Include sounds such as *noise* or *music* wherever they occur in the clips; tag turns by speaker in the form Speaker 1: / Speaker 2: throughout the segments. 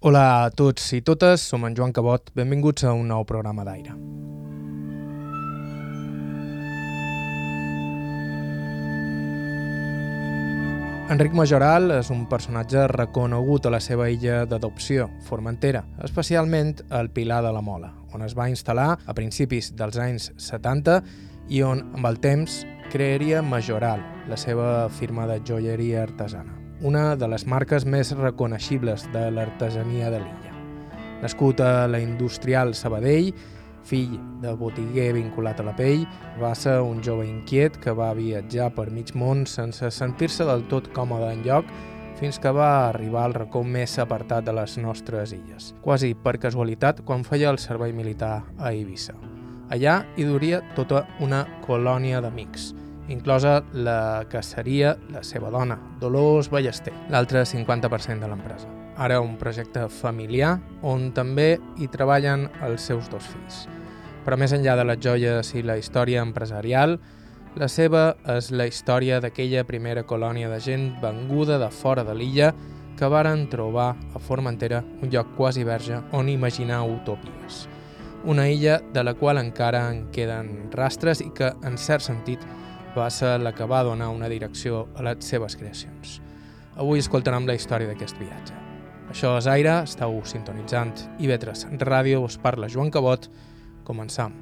Speaker 1: Hola a tots i totes, som en Joan Cabot, benvinguts a un nou programa d'aire. Enric Majoral és un personatge reconegut a la seva illa d'adopció, Formentera, especialment al Pilar de la Mola, on es va instal·lar a principis dels anys 70 i on, amb el temps, crearia Majoral, la seva firma de joieria artesana, una de les marques més reconeixibles de l'artesania de l'illa. Nascut a la industrial Sabadell, fill de botiguer vinculat a la pell, va ser un jove inquiet que va viatjar per mig món sense sentir-se del tot còmode en lloc fins que va arribar al racó més apartat de les nostres illes, quasi per casualitat quan feia el servei militar a Eivissa. Allà hi duria tota una colònia d'amics, inclosa la que seria la seva dona, Dolors Ballester, l'altre 50% de l'empresa. Ara un projecte familiar on també hi treballen els seus dos fills. Però més enllà de les joies i la història empresarial, la seva és la història d'aquella primera colònia de gent venguda de fora de l'illa que varen trobar a Formentera un lloc quasi verge on imaginar utopies. Una illa de la qual encara en queden rastres i que, en cert sentit, va ser la que va donar una direcció a les seves creacions. Avui escoltarem la història d'aquest viatge. Això és Aire, estàu sintonitzant IB3 Ràdio, us parla Joan Cabot, Començam.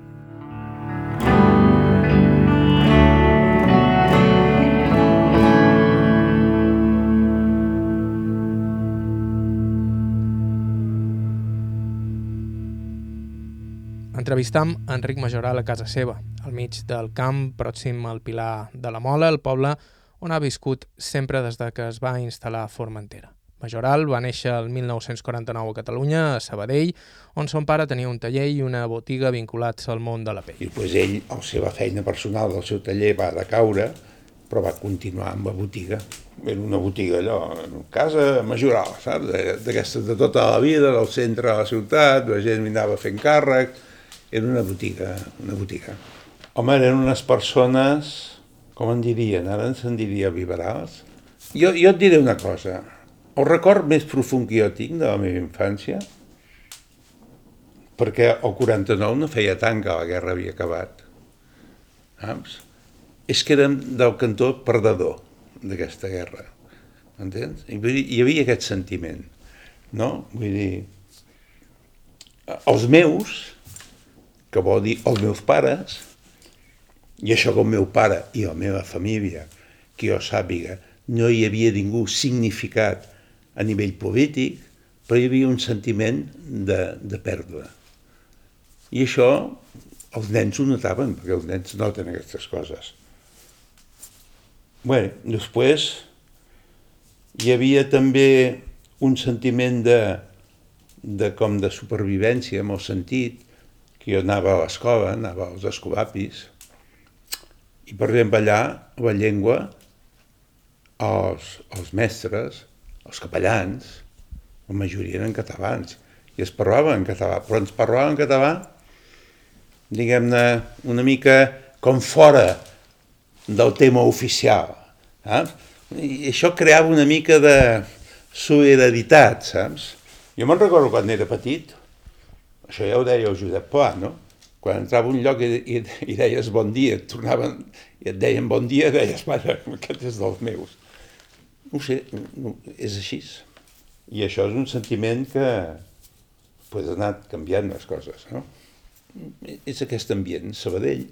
Speaker 1: Entrevistam Enric Majoral a casa seva, al mig del camp, pròxim al Pilar de la Mola, el poble on ha viscut sempre des de que es va instal·lar a Formentera. Majoral va néixer el 1949 a Catalunya, a Sabadell, on son pare tenia un taller i una botiga vinculats al món de la pell.
Speaker 2: I pues, ell, la seva feina personal del seu taller va decaure, però va continuar amb la botiga. Era una botiga allò, en casa majoral, saps? D'aquestes de tota la vida, del centre de la ciutat, la gent anava fent càrrec, era una botiga, una botiga. Home, eren unes persones, com en dirien, ara ens en diria liberals. Jo, jo et diré una cosa, el record més profund que jo tinc de la meva infància, perquè el 49 no feia tant que la guerra havia acabat, saps? és que érem del cantó perdedor d'aquesta guerra, entens? I dir, hi havia aquest sentiment, no? Vull dir, els meus, que vol dir els meus pares, i això com el meu pare i la meva família, que jo sàpiga, no hi havia ningú significat a nivell polític, però hi havia un sentiment de, de pèrdua. I això els nens ho notaven, perquè els nens noten aquestes coses. Bé, després hi havia també un sentiment de, de com de supervivència, en el sentit que jo anava a l'escola, anava als escolapis, i per exemple allà la llengua, els, els mestres, els capellans, la majoria eren catalans, i es parlava en català, però ens parlava en català, diguem-ne, una mica com fora del tema oficial. Saps? I això creava una mica de solidaritat, saps? Jo me'n recordo quan era petit, això ja ho deia el Josep Pla, no? Quan entrava un lloc i, i, i deies bon dia, et tornaven i et deien bon dia, deies, mare, aquest és dels meus. No sé, no, és així. I això és un sentiment que pues, ha anat canviant les coses, no? És aquest ambient, Sabadell,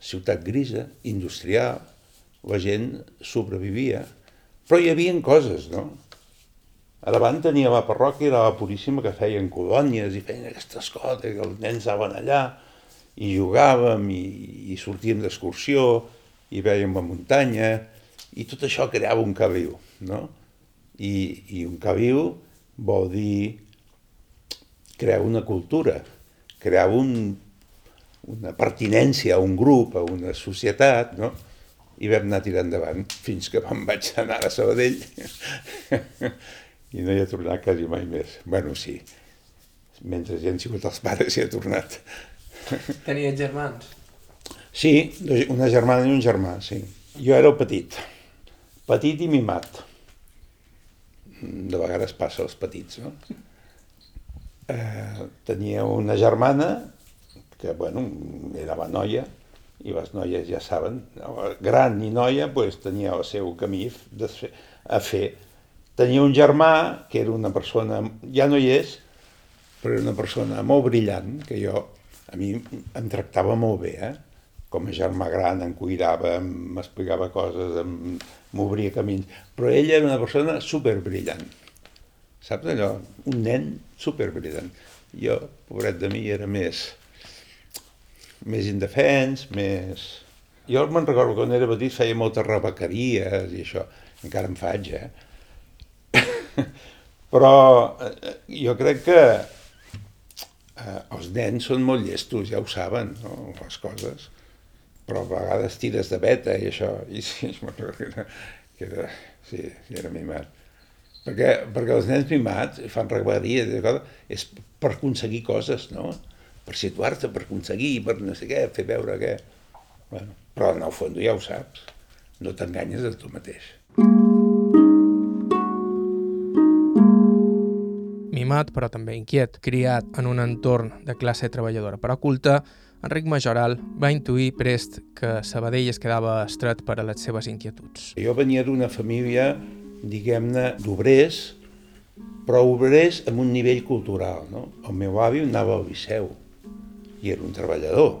Speaker 2: ciutat grisa, industrial, la gent sobrevivia, però hi havia coses, no? A davant tenia la parròquia de la Puríssima que feien colònies i feien aquestes coses, que els nens anaven allà i jugàvem i, i sortíem d'excursió i veiem la muntanya i tot això creava un caliu no? I, i un caviu vol dir crear una cultura, crear un, una pertinència a un grup, a una societat, no? i vam anar tirant endavant fins que vam vaig anar a Sabadell *laughs* i no hi ha tornat quasi mai més. bueno, sí, mentre hi han sigut els pares hi ha tornat. *laughs*
Speaker 1: Tenia germans?
Speaker 2: Sí, una germana i un germà, sí. Jo era el petit, petit i mimat de vegades passa als petits, no? eh, tenia una germana que, bueno, era la noia, i les noies ja saben, gran i noia, pues, tenia el seu camí a fer. Tenia un germà que era una persona, ja no hi és, però era una persona molt brillant, que jo, a mi em tractava molt bé, eh? com a germà gran, em cuidava, m'explicava coses, m'obria camins, però ell era una persona superbrillant. Saps allò? Un nen superbrillant. Jo, pobret de mi, era més, més indefens, més... Jo me'n recordo que quan era petit feia moltes rebequeries i això, encara en faig, eh? *laughs* Però eh, jo crec que eh, els nens són molt llestos, ja ho saben, no? les coses, però a vegades tires de beta i això, i sí, que era, que era, sí, era mimat. Perquè, perquè els nens mimats fan rebequeries, és per aconseguir coses, no? per situar-te, per aconseguir, per no sé què, fer veure què. Bueno, però en el fons ja ho saps, no t'enganyes a tu mateix.
Speaker 1: Mimat, però també inquiet, criat en un entorn de classe treballadora però culta, Enric Majoral va intuir prest que Sabadell es quedava estret per a les seves inquietuds.
Speaker 2: Jo venia d'una família, diguem-ne, d'obrers, però obrers amb un nivell cultural. No? El meu avi anava al Liceu, i era un treballador.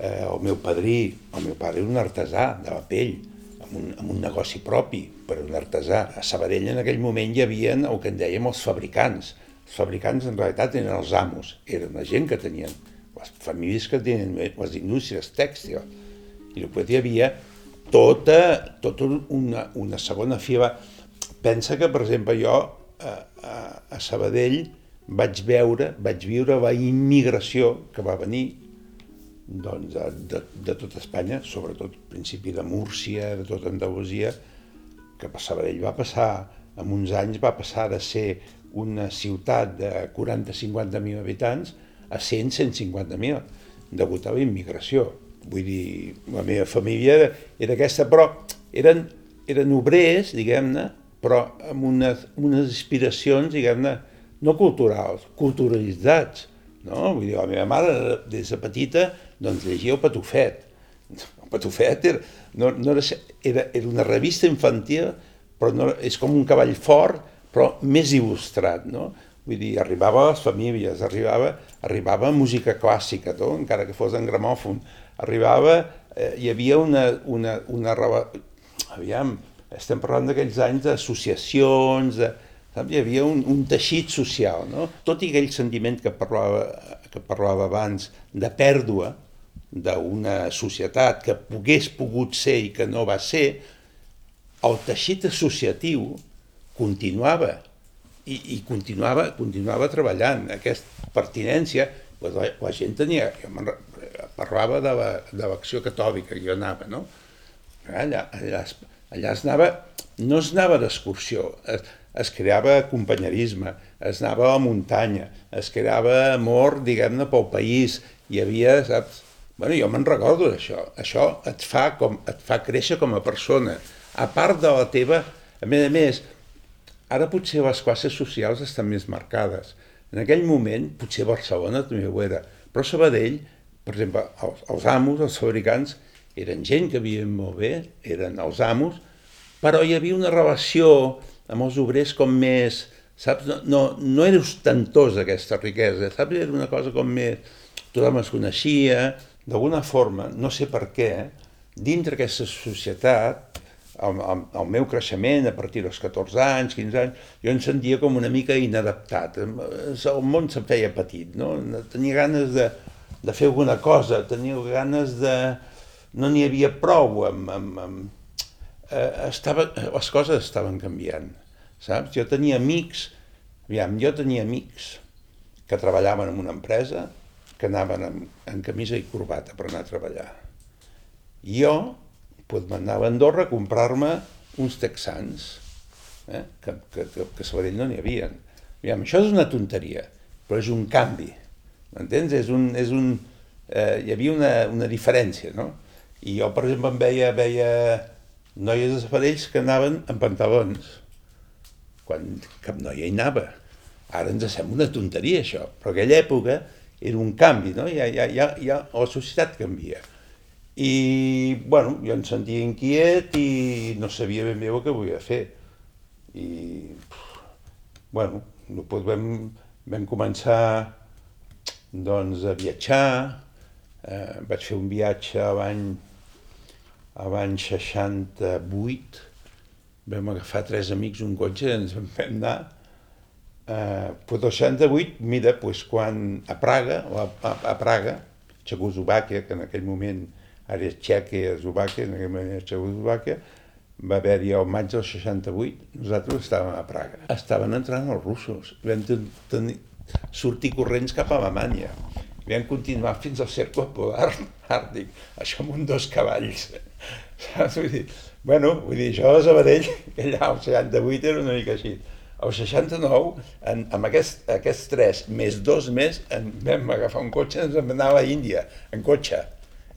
Speaker 2: Eh, el meu padrí, el meu pare era un artesà de la pell, amb un, amb un negoci propi, però un artesà. A Sabadell en aquell moment hi havia el que en dèiem els fabricants. Els fabricants en realitat eren els amos, eren la gent que tenien, les famílies que tenien les indústries tèxtils. I després hi havia tota, tota una, una segona fila. Pensa que, per exemple, jo a, a, a Sabadell vaig veure, vaig viure la immigració que va venir doncs, de, de, de tot Espanya, sobretot al principi de Múrcia, de tota Andalusia, que a Sabadell va passar, en uns anys va passar de ser una ciutat de 40-50.000 habitants a 100-150.000, degut a la immigració. Vull dir, la meva família era, era aquesta, però eren, eren obrers, diguem-ne, però amb unes, unes aspiracions, diguem-ne, no culturals, culturalitzats. No? Vull dir, la meva mare, des de petita, doncs llegia el Patufet. El Patufet era, no, no era, era, era una revista infantil, però no, és com un cavall fort, però més il·lustrat, no? Vull dir, arribava a les famílies, arribava, arribava música clàssica, no? encara que fos en gramòfon. Arribava, eh, hi havia una, una, una... Aviam, estem parlant d'aquells anys d'associacions, de, Saps? Hi havia un, un teixit social, no? Tot i aquell sentiment que parlava, que parlava abans de pèrdua d'una societat que pogués pogut ser i que no va ser, el teixit associatiu continuava i, i continuava, continuava treballant. Aquesta pertinència, doncs la, la gent tenia... Jo parlava de l'acció la, catòlica, jo anava, no? Allà, allà, allà es anava, no es anava d'excursió, es creava companyerisme, es anava a la muntanya, es creava amor, diguem-ne, pel país, hi havia, saps? Bueno, jo me'n recordo d'això. Això et fa, com, et fa créixer com a persona. A part de la teva... A més a més, ara potser les classes socials estan més marcades. En aquell moment, potser Barcelona també ho era, però Sabadell, per exemple, els, els amos, els fabricants, eren gent que vivien molt bé, eren els amos, però hi havia una relació amb els obrers com més, saps? No, no, no era ostentosa aquesta riquesa, saps? Era una cosa com més... Tothom es coneixia, d'alguna forma, no sé per què, dintre aquesta societat, el, el, el meu creixement a partir dels 14 anys, 15 anys, jo em sentia com una mica inadaptat. El món se'm feia petit, no? Tenia ganes de, de fer alguna cosa, tenia ganes de... No n'hi havia prou amb, amb, amb... Eh, estava, les coses estaven canviant saps? Jo tenia amics, aviam, jo tenia amics que treballaven en una empresa, que anaven en, en camisa i corbata per anar a treballar. Jo pues, m'anava a Andorra a comprar-me uns texans, eh? que, que, que, que a Sabadell no n'hi havia. Aviam, això és una tonteria, però és un canvi, m'entens? És un, és un, eh, hi havia una, una diferència, no? I jo, per exemple, em veia, veia noies de Sabadell que anaven en pantalons, quan cap noia hi anava. Ara ens sembla una tonteria això, però aquella època era un canvi, no? Ja, ja, ja, ja la societat canvia. I, bueno, jo em sentia inquiet i no sabia ben bé el que volia fer. I, bueno, després vam, vam començar doncs, a viatjar, eh, vaig fer un viatge a l'any l'any 68, vam agafar tres amics un cotxe i ens vam anar. Eh, però el 68, mira, pues, quan a Praga, o a, a, a Praga, Txecoslovàquia, que en aquell moment és Txèquia, Eslovàquia, en aquell moment Txecoslovàquia, va haver-hi el maig del 68, nosaltres estàvem a Praga. Estaven entrant els russos, vam tenir, sortir corrents cap a Alemanya. Vam continuar fins al cercle polar àrtic, això amb un dos cavalls. Saps? Vull dir, bueno, vull dir, això de Sabadell, que allà al 68 era una mica així. Al 69, en, amb aquest, aquests tres, més dos més, en, vam agafar un cotxe i ens vam anar a la Índia, en cotxe.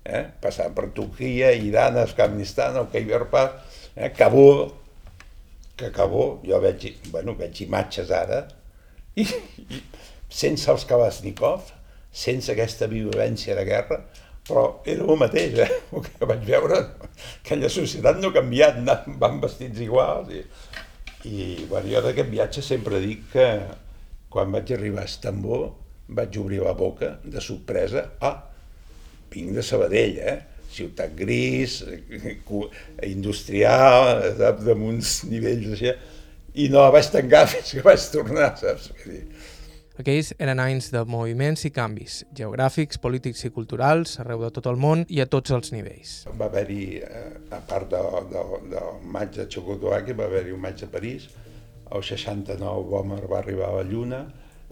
Speaker 2: Eh? Passant per Turquia, Iran, Afganistan, el Khyber Pass, eh? Kabul, que Kabul, jo veig, bueno, veig imatges ara, i, i sense els Kalashnikov, sense aquesta violència de guerra, però era el mateix, eh? *laughs* el que vaig veure, aquella societat no ha canviat, van vestits iguals, i i bueno, jo d'aquest viatge sempre dic que quan vaig arribar a Estambó vaig obrir la boca de sorpresa. Ah, vinc de Sabadell, eh? Ciutat gris, industrial, uns nivells així. I no la vaig tancar *laughs* fins que vaig tornar, saps? Vull dir,
Speaker 1: aquells eren anys de moviments i canvis, geogràfics, polítics i culturals, arreu de tot el món i a tots els nivells.
Speaker 2: Va haver-hi, eh, a part del de, de, de maig de Txecoslovàquia, va haver-hi un maig de París, el 69 Bomber va arribar a la Lluna,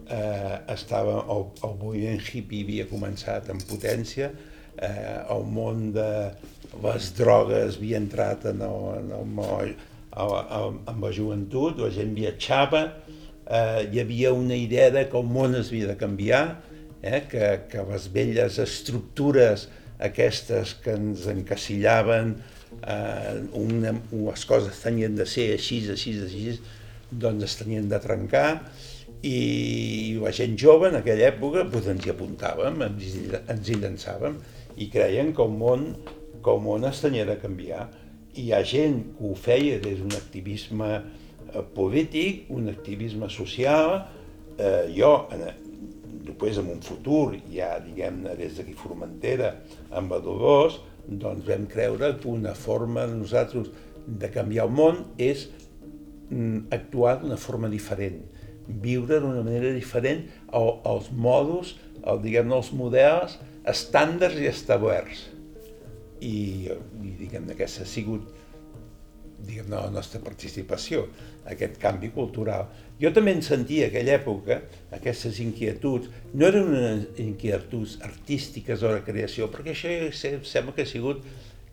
Speaker 2: eh, estava, el, el moviment hippie havia començat en potència, eh, el món de les drogues havia entrat en el, en el moll, amb la joventut, la gent viatjava, eh, hi havia una idea de que el món es havia de canviar, eh, que, que les velles estructures aquestes que ens encasillaven, eh, una, les coses tenien de ser així, així, així, doncs es tenien de trencar i la gent jove en aquella època doncs ens hi apuntàvem, ens hi, ens hi llançàvem i creien que el món que el món tenia de canviar. I hi ha gent que ho feia des d'un activisme Eh, polític, un activisme social, eh, jo, en, després en un futur, ja diguem-ne des d'aquí Formentera, amb a Dolors, doncs vam creure que una forma de nosaltres de canviar el món és mm, actuar d'una forma diferent, viure d'una manera diferent als mòduls, el, diguem els models estàndards i establerts. I, i diguem-ne que ha sigut diguem la nostra participació, aquest canvi cultural. Jo també en sentia aquella època, aquestes inquietuds, no eren unes inquietuds artístiques o de creació, perquè això sembla que ha sigut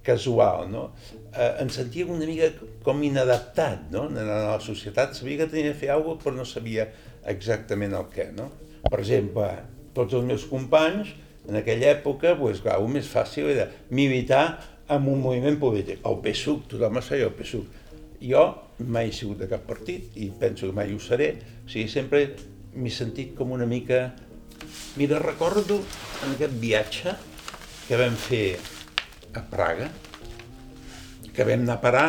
Speaker 2: casual, no? Eh, en sentia una mica com inadaptat, no? En la societat sabia que tenia de fer alguna cosa, però no sabia exactament el què, no? Per exemple, tots els meus companys, en aquella època, pues, clar, el més fàcil era militar amb un moviment polític. El PSUC, tothom es feia el PSUC. Jo mai he sigut de cap partit i penso que mai ho seré. O sigui, sempre m'he sentit com una mica... Mira, recordo en aquest viatge que vam fer a Praga, que vam anar a parar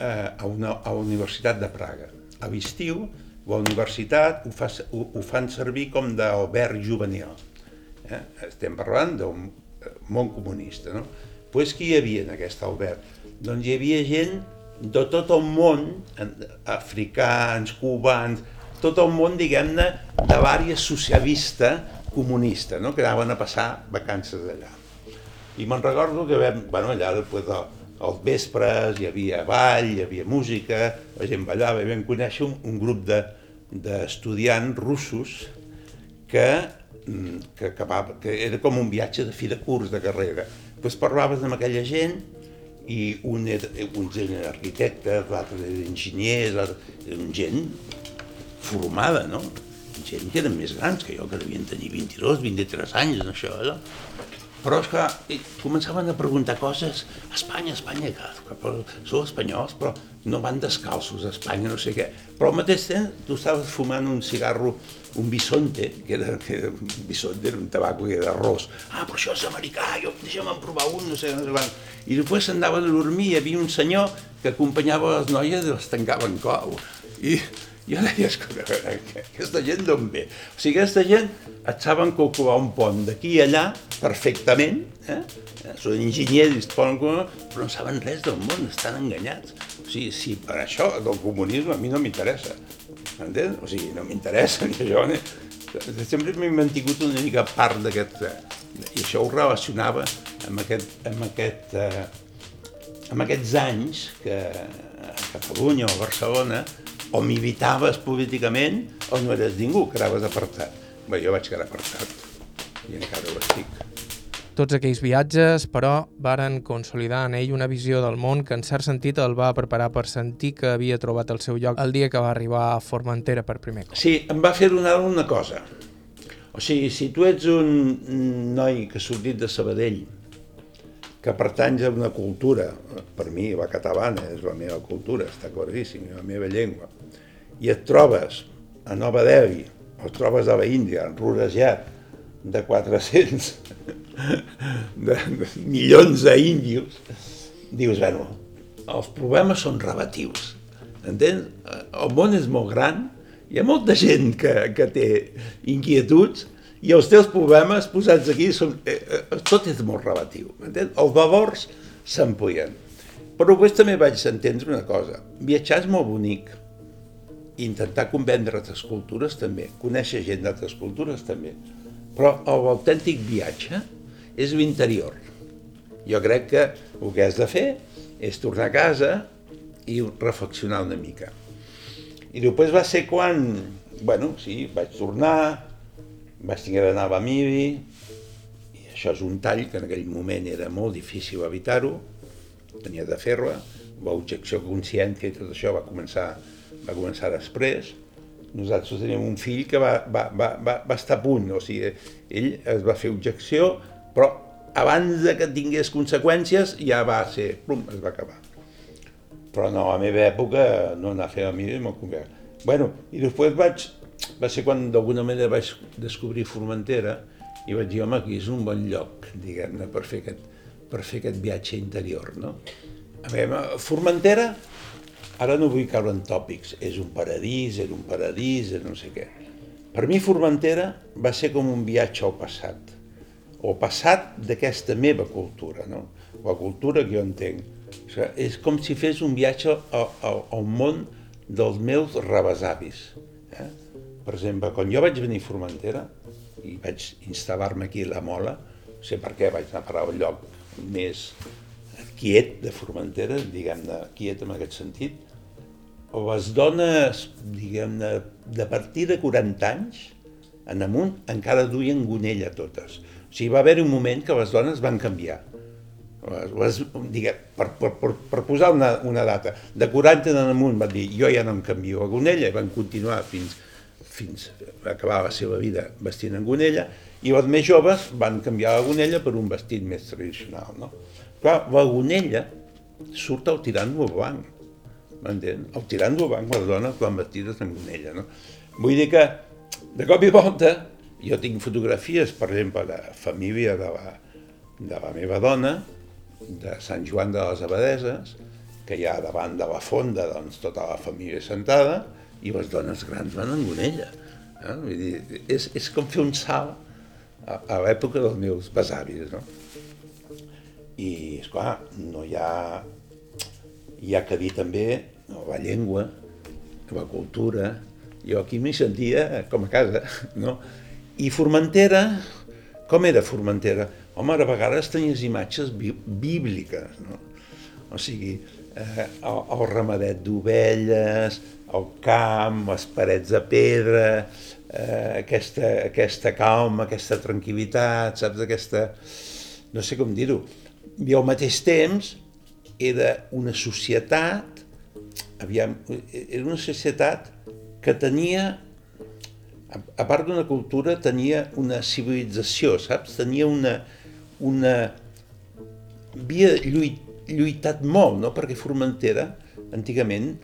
Speaker 2: eh, a, una, a la Universitat de Praga. A l'estiu, la universitat ho, fa, ho, ho fan servir com d'alberg juvenil. Eh? Estem parlant d'un món comunista, no? pues qui hi havia en aquest alberg? Doncs hi havia gent de tot el món, africans, cubans, tot el món, diguem-ne, de l'àrea socialista comunista, no? que anaven a passar vacances allà. I me'n recordo que vam, bueno, allà de, als vespres hi havia ball, hi havia música, la gent ballava, i vam conèixer un, un grup d'estudiants de, russos que, que, acabava, que era com un viatge de fi de curs de carrera pues parlaves amb aquella gent i un era, uns eren arquitectes, l'altre eren enginyers, eren gent formada, no? Gent que eren més grans que jo, que devien tenir 22, 23 anys això, no? Però, esclar, començaven a preguntar coses, Espanya, Espanya, que, que sou espanyols, però no van descalços a Espanya, no sé què. Però al mateix temps tu estaves fumant un cigarro, un bisonte, que era, que era un bisonte, era un tabaco que era arròs. Ah, però això és americà, jo, deixa'm provar un, no sé, no sé quan. I després s'andaven a dormir, hi havia un senyor que acompanyava les noies i les tancava en clau. I, jo deia, escolta, aquesta gent d'on ve? O sigui, aquesta gent et saben calcular un pont d'aquí i allà perfectament, eh? són enginyers, però no saben res del món, estan enganyats. O sigui, si per això del comunisme a mi no m'interessa, entens? O sigui, no m'interessa ni això, ni... sempre m'he mantingut una mica part d'aquest... Eh, I això ho relacionava amb, aquest, amb, aquest, eh, amb aquests anys que a Catalunya o a Barcelona o militaves políticament o no eres ningú, quedaves apartat. Bé, jo vaig quedar apartat i encara ho estic.
Speaker 1: Tots aquells viatges, però, varen consolidar en ell una visió del món que en cert sentit el va preparar per sentir que havia trobat el seu lloc el dia que va arribar a Formentera per primer cop.
Speaker 2: Sí, em va fer donar una cosa. O sigui, si tu ets un noi que ha sortit de Sabadell, que pertanys a una cultura, per mi la catalana és la meva cultura, està claríssim, la meva llengua, i et trobes a Nova Delhi, o et trobes a la Índia, rodejat de 400 *laughs* de, de milions d'índios, dius, bueno, els problemes són relatius, entens? El món és molt gran, hi ha molta gent que, que té inquietuds, i els teus problemes posats aquí, són, eh, eh, tot és molt relatiu. Entens? Els valors s'amplien. Però després també vaig entendre una cosa. Viatjar és molt bonic. Intentar convendre altres cultures també. Conèixer gent d'altres cultures també. Però l'autèntic viatge és l'interior. Jo crec que el que has de fer és tornar a casa i reflexionar una mica. I després va ser quan, bueno, sí, vaig tornar, vaig tenir d'anar a Bamidi, i això és un tall que en aquell moment era molt difícil evitar-ho, tenia de fer-ho, l'objecció consciència i tot això va començar, va començar després. Nosaltres teníem un fill que va, va, va, va, va estar a punt, o sigui, ell es va fer objecció, però abans de que tingués conseqüències ja va ser, plum, es va acabar. Però no, a la meva època no anar a fer a mi molt convé. Bueno, i després vaig, va ser quan d'alguna manera vaig descobrir Formentera i vaig dir, home, aquí és un bon lloc, diguem-ne, per, fer aquest, per fer aquest viatge interior, no? A veure, Formentera, ara no vull caure en tòpics, és un paradís, era un paradís, era no sé què. Per mi Formentera va ser com un viatge al passat, o passat d'aquesta meva cultura, no? la cultura que jo entenc. O sigui, és com si fes un viatge al, al, al món dels meus rebesavis. Eh? Per exemple, quan jo vaig venir a Formentera i vaig instal·lar-me aquí a la Mola, no sé per què vaig anar a parar al lloc més quiet de Formentera, diguem-ne, quiet en aquest sentit, les dones, diguem-ne, de partir de 40 anys en amunt encara duien gonella totes. O sigui, va haver un moment que les dones van canviar. Les, les, diguem, per, per, per, per posar una, una data, de 40 en amunt van dir jo ja no em canvio a gonella i van continuar fins fins a acabar la seva vida vestint en gonella, i els més joves van canviar la gonella per un vestit més tradicional. No? Clar, la gonella surt al tirant del banc, m'entén? Al tirant del banc les dones van vestides en gonella. No? Vull dir que, de cop i volta, jo tinc fotografies, per exemple, de família de la, de la meva dona, de Sant Joan de les Abadeses, que hi ha davant de la fonda doncs, tota la família sentada, i les dones grans van en gonella. Eh? Vull dir, és, és com fer un salt a, a l'època dels meus besavis. No? I, esclar, no hi ha, hi ha que dir també no, la llengua, la cultura, jo aquí m'hi sentia com a casa, no? I Formentera, com era Formentera? Home, a vegades tenies imatges bí bíbliques, no? O sigui, eh, el, el ramadet d'ovelles, el camp, les parets de pedra, eh, aquesta, aquesta calma, aquesta tranquil·litat, saps? Aquesta... no sé com dir-ho. I al mateix temps era una societat, aviam, era una societat que tenia, a part d'una cultura, tenia una civilització, saps? Tenia una, una... havia lluit, lluitat molt, no? perquè Formentera, antigament,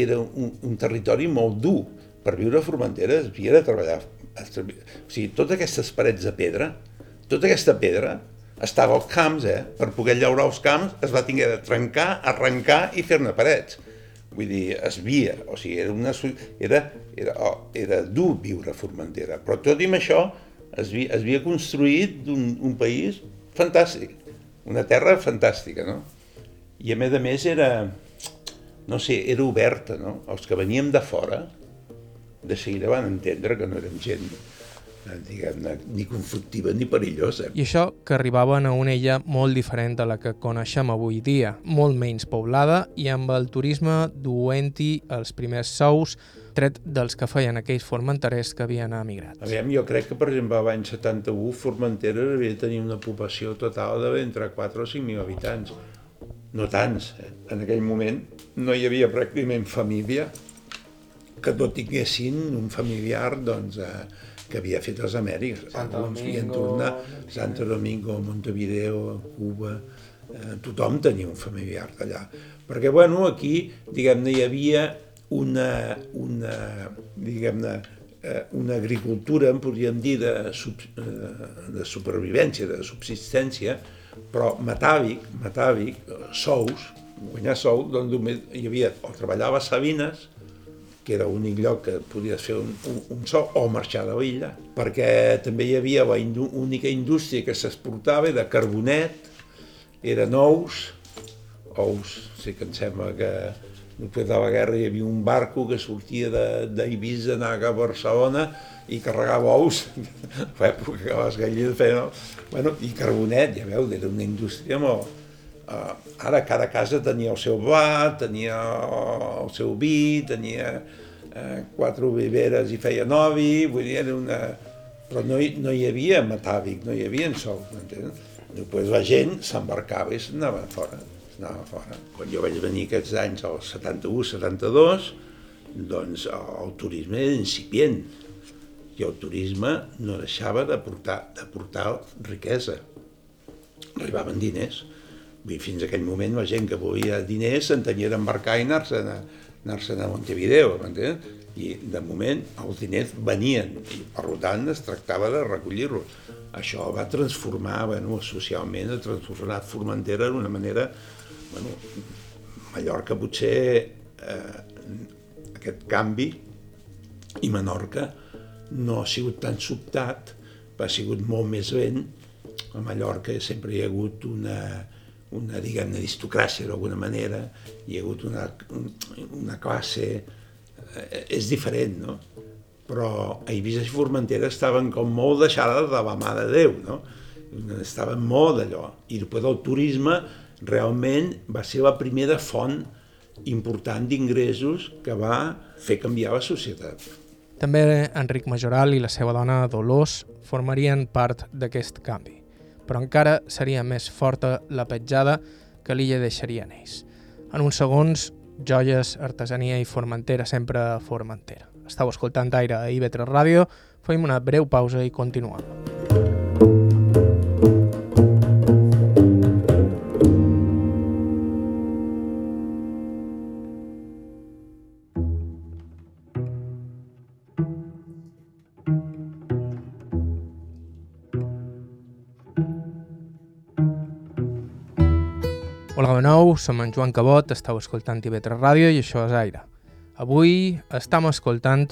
Speaker 2: era un, un territori molt dur. Per viure a Formentera es havia de treballar. O sigui, totes aquestes parets de pedra, tota aquesta pedra, estava als camps, eh? Per poder llaurar els camps es va tinguer de trencar, arrencar i fer-ne parets. Vull dir, es via, o sigui, era, una, era, era, oh, era dur viure a Formentera, però tot i amb això es havia, es havia construït un, un país fantàstic, una terra fantàstica, no? I a més a més era, no sé, era oberta, no? Els que veníem de fora, de seguida van entendre que no érem gent diguem-ne, ni conflictiva ni perillosa.
Speaker 1: I això que arribaven a una illa molt diferent de la que coneixem avui dia, molt menys poblada i amb el turisme duent-hi els primers sous, tret dels que feien aquells formenterers que havien emigrat.
Speaker 2: Aviam, jo crec que, per exemple, l'any 71, Formentera havia de tenir una població total d'entre 4 o 5 mil habitants. No tants. Eh? En aquell moment no hi havia pràcticament família que no tinguessin un familiar doncs, eh, que havia fet les Amèriques.
Speaker 1: Santo
Speaker 2: Alguns
Speaker 1: Domingo,
Speaker 2: tornar, Santo Domingo, Montevideo, Cuba, eh, tothom tenia un familiar d'allà. Perquè, bueno, aquí, diguem-ne, hi havia una, una diguem-ne, eh, una agricultura, en podríem dir, de, sub, eh, de supervivència, de subsistència, però metàvic, metàvic, sous, guanyar sou, doncs només hi havia, o treballava a Sabines, que era l'únic lloc que podies fer un, un, un sou, o marxar de l'illa, perquè també hi havia la indu única indústria que s'exportava de carbonet, eren ous, ous, sí que em sembla que després de la guerra hi havia un barco que sortia d'Eivissa, anava a Barcelona i carregava ous, *laughs* que les gallines feien, bueno, i carbonet, ja veu, era una indústria molt, Uh, ara cada casa tenia el seu bar, tenia el seu vi, tenia uh, quatre oliveres i feia novi, vull dir, era una... Però no hi, no hi havia metàvic, no hi havia sou, m'entens? Després la gent s'embarcava i s'anava fora, s'anava fora. Quan jo vaig venir aquests anys, al 71, 72, doncs el turisme era incipient i el turisme no deixava de portar, de portar riquesa. Arribaven diners i fins a aquell moment la gent que volia diners s'entenia d'embarcar i anar-se'n a, anar a Montevideo, m'entens? I de moment els diners venien i per tant es tractava de recollir-los. Això va transformar, bueno, socialment, ha transformat Formentera d'una manera, bueno, Mallorca potser eh, aquest canvi i Menorca no ha sigut tan sobtat, ha sigut molt més lent. A Mallorca sempre hi ha hagut una, una, diguem-ne, aristocràcia d'alguna manera, hi ha hagut una, una classe... Eh, és diferent, no? Però a Eivissa i Formentera estaven com molt deixades de la mà de Déu, no? Estaven molt d'allò. I després el turisme realment va ser la primera font important d'ingressos que va fer canviar la societat.
Speaker 1: També Enric Majoral i la seva dona Dolors formarien part d'aquest canvi però encara seria més forta la petjada que l'illa deixaria en ells. En uns segons, joies, artesania i Formentera, sempre Formentera. Estau escoltant Aire a IB3 Ràdio, fem una breu pausa i continuem. Som en Joan Cabot, estàu escoltant TV3 Ràdio i això és Aire. Avui estem escoltant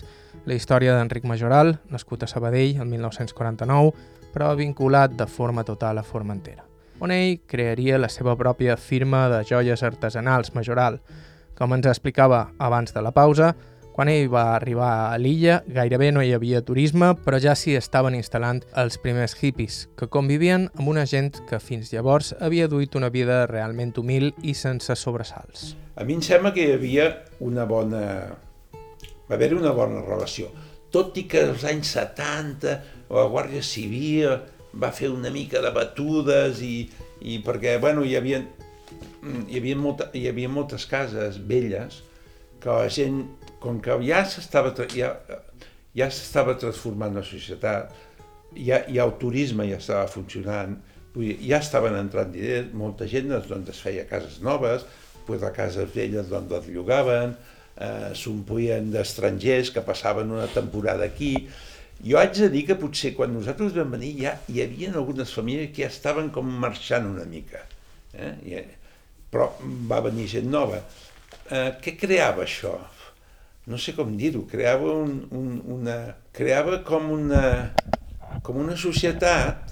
Speaker 1: la història d'Enric Majoral, nascut a Sabadell el 1949, però vinculat de forma total a Formentera, on ell crearia la seva pròpia firma de joies artesanals Majoral. Com ens explicava abans de la pausa, quan ell va arribar a l'illa, gairebé no hi havia turisme, però ja s'hi estaven instal·lant els primers hippies, que convivien amb una gent que fins llavors havia duit una vida realment humil i sense sobresalts.
Speaker 2: A mi em sembla que hi havia una bona... va haver una bona relació. Tot i que als anys 70 la Guàrdia Civil va fer una mica de batudes i, i perquè, bueno, hi havia, hi havia, molta, hi havia moltes cases velles que la gent com que ja s'estava ja, ja s'estava transformant la societat, ja, ja el turisme ja estava funcionant, dir, ja estaven entrant diners, molta gent doncs, es feia cases noves, pues, les cases velles doncs, les llogaven, eh, s'omplien d'estrangers que passaven una temporada aquí. Jo haig de dir que potser quan nosaltres vam venir ja hi havia algunes famílies que ja estaven com marxant una mica. Eh? I, però va venir gent nova. Eh, què creava això? No sé com dir-ho, creava, un, un, una, creava com, una, com una societat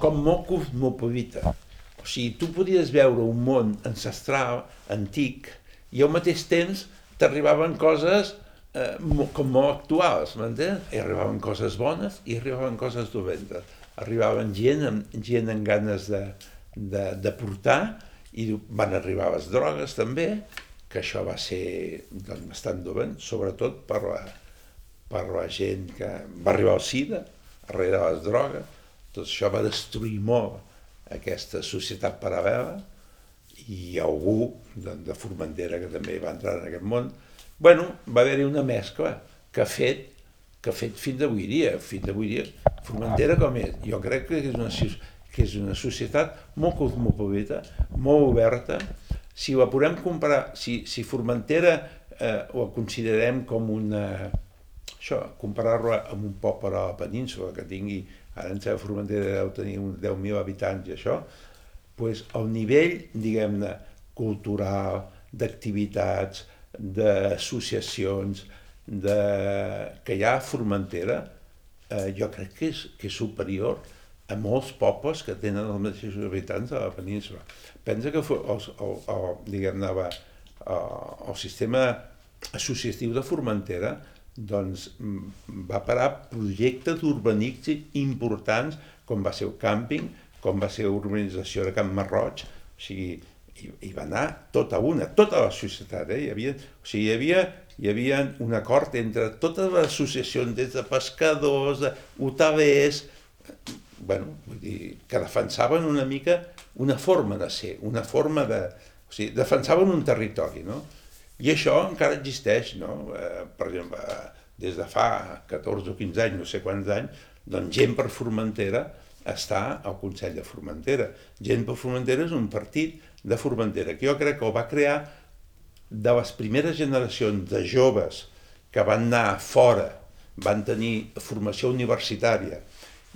Speaker 2: com molt cosmopolita. O sigui, tu podies veure un món ancestral, antic, i al mateix temps t'arribaven coses eh, com molt actuals, m'entens? I arribaven coses bones i arribaven coses dolentes. Arribaven gent amb, gent amb ganes de, de, de portar i van arribar les drogues també, que això va ser doncs, bastant dolent, sobretot per la, per la gent que va arribar al SIDA, darrere les drogues, tot això va destruir molt aquesta societat paral·lela i algú de, de Formentera que també va entrar en aquest món, bueno, va haver-hi una mescla que ha fet que ha fet fins avui dia, fins avui dia, Formentera com és, jo crec que és una, que és una societat molt cosmopolita, molt oberta, si la podem comparar, si, si Formentera eh, ho considerem com una, això, comparar-lo amb un poble a la península que tingui ara en Seu Formentera deu tenir uns 10.000 habitants i això, pues, el nivell, diguem-ne, cultural, d'activitats, d'associacions, de... que hi ha a Formentera, eh, jo crec que és, que és superior a molts pobles que tenen els mateixos habitants a la península. Pensa que el, el, el, diguem-ne, el sistema associatiu de Formentera doncs, va parar projectes urbanístics importants com va ser el càmping, com va ser l'urbanització de Camp Marroig, o sigui, hi, hi va anar tota una, tota la societat, eh? hi, havia, o sigui, hi havia, hi havia un acord entre totes les associacions, des de pescadors, hotelers, bueno, vull dir, que defensaven una mica una forma de ser, una forma de... O sigui, defensaven un territori, no? I això encara existeix, no? Eh, per exemple, des de fa 14 o 15 anys, no sé quants anys, doncs gent per Formentera està al Consell de Formentera. Gent per Formentera és un partit de Formentera, que jo crec que ho va crear de les primeres generacions de joves que van anar fora, van tenir formació universitària,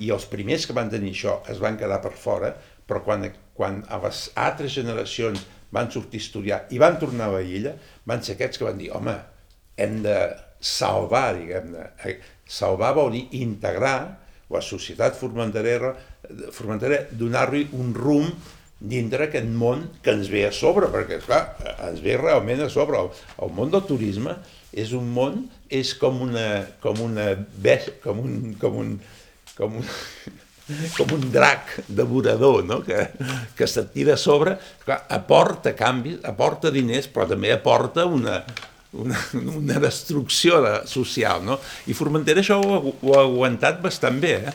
Speaker 2: i els primers que van tenir això es van quedar per fora, però quan, quan a les altres generacions van sortir a estudiar i van tornar a la van ser aquests que van dir, home, hem de salvar, diguem-ne. Eh, salvar vol dir integrar la societat formenterera, formenterera donar-li un rumb dintre aquest món que ens ve a sobre, perquè, clar, ens ve realment a sobre. El, el món del turisme és un món, és com una, com una, com un, com un, com un, com un drac devorador no? que, que se't tira a sobre, clar, aporta canvis, aporta diners, però també aporta una, una, una destrucció de, social, no? I Formentera això ho, ho ha aguantat bastant bé, eh?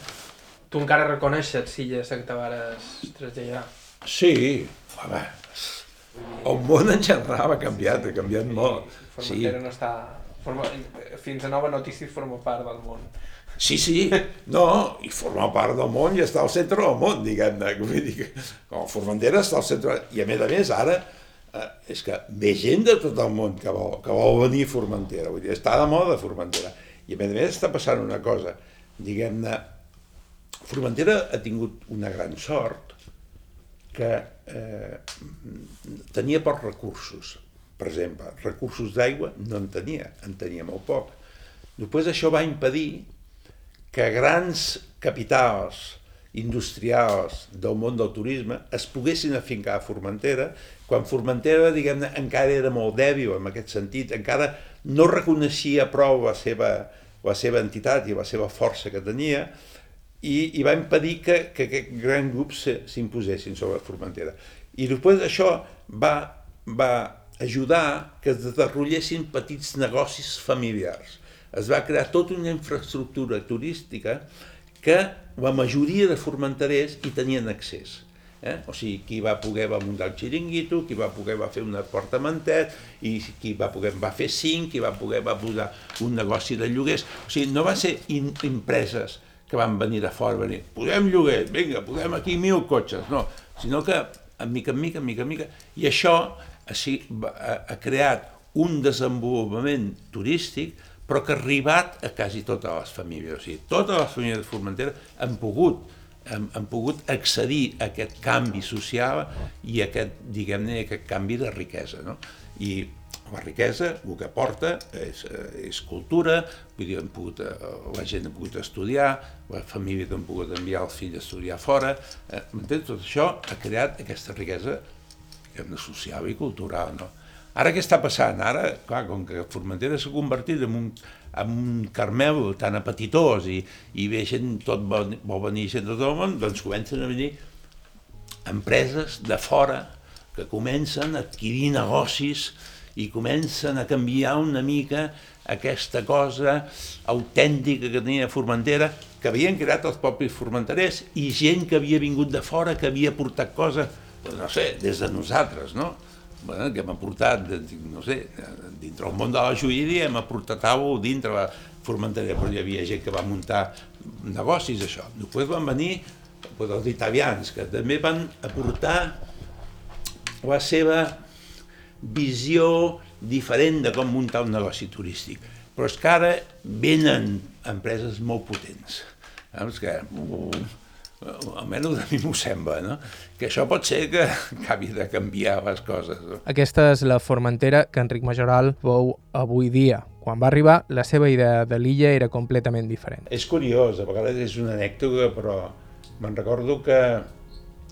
Speaker 1: Tu encara reconeixes Silla que te vares traslladar?
Speaker 2: Sí, home, el món en general ha canviat, ha canviat molt.
Speaker 1: Formentera sí. no està... Forma, fins a nova notícia forma part del món.
Speaker 2: Sí, sí, no, i forma part del món i està al centre del món, diguem-ne. Vull dir que Formentera està al centre... I a més a més, ara, eh, és que ve gent de tot el món que vol, que vol venir a Formentera. Vull dir, està de moda Formentera. I a més a més està passant una cosa, diguem-ne, Formentera ha tingut una gran sort que eh, tenia pocs recursos. Per exemple, recursos d'aigua no en tenia, en tenia molt poc. Després això va impedir que grans capitals industrials del món del turisme es poguessin afincar a Formentera, quan Formentera, diguem-ne, encara era molt dèbil en aquest sentit, encara no reconeixia prou la seva, la seva entitat i la seva força que tenia, i, i va impedir que, que aquest gran grup s'imposessin sobre Formentera. I després d'això va, va ajudar que es desenvolupessin petits negocis familiars es va crear tota una infraestructura turística que la majoria de formenterers hi tenien accés. Eh? O sigui, qui va poder va muntar el xiringuito, qui va poder va fer un apartamentet, i qui va poder va fer cinc, qui va poder va posar un negoci de lloguers. O sigui, no va ser in, empreses que van venir de fora, venir, posem lloguer, vinga, posem aquí mil cotxes, no, sinó que en mica en mica, en mica en mica, i això ha, ha, ha creat un desenvolupament turístic però que ha arribat a quasi totes les famílies. O sigui, totes les famílies de Formentera han pogut, han, han pogut accedir a aquest canvi social i a aquest, diguem-ne, aquest canvi de riquesa. No? I la riquesa, el que porta és, és cultura, vull dir, pogut, eh, la gent ha pogut estudiar, la família han pogut enviar els fills a estudiar fora, eh, tot això ha creat aquesta riquesa social i cultural. No? Ara què està passant? Ara, clar, com que Formentera s'ha convertit en un, en un carmel tan apetitós i, i ve gent, tot vol, vol venir gent de tot el món, doncs comencen a venir empreses de fora que comencen a adquirir negocis i comencen a canviar una mica aquesta cosa autèntica que tenia Formentera, que havien creat els propis formenterers i gent que havia vingut de fora, que havia portat coses, no sé, des de nosaltres, no? Bueno, que hem aportat, no sé, dintre el món de la joieria hem aportat alguna dintre la Formenteria, però hi havia gent que va muntar negocis, això. Després van venir pues, els italians, que també van aportar la seva visió diferent de com muntar un negoci turístic. Però és que ara venen empreses molt potents. Saps que almenys a mi m'ho sembla, no? que això pot ser que *laughs* acabi de canviar les coses. No?
Speaker 1: Aquesta és la Formentera que Enric Majoral veu avui dia. Quan va arribar, la seva idea de l'illa era completament diferent.
Speaker 2: És curiós, a vegades és una anècdota, però me'n recordo que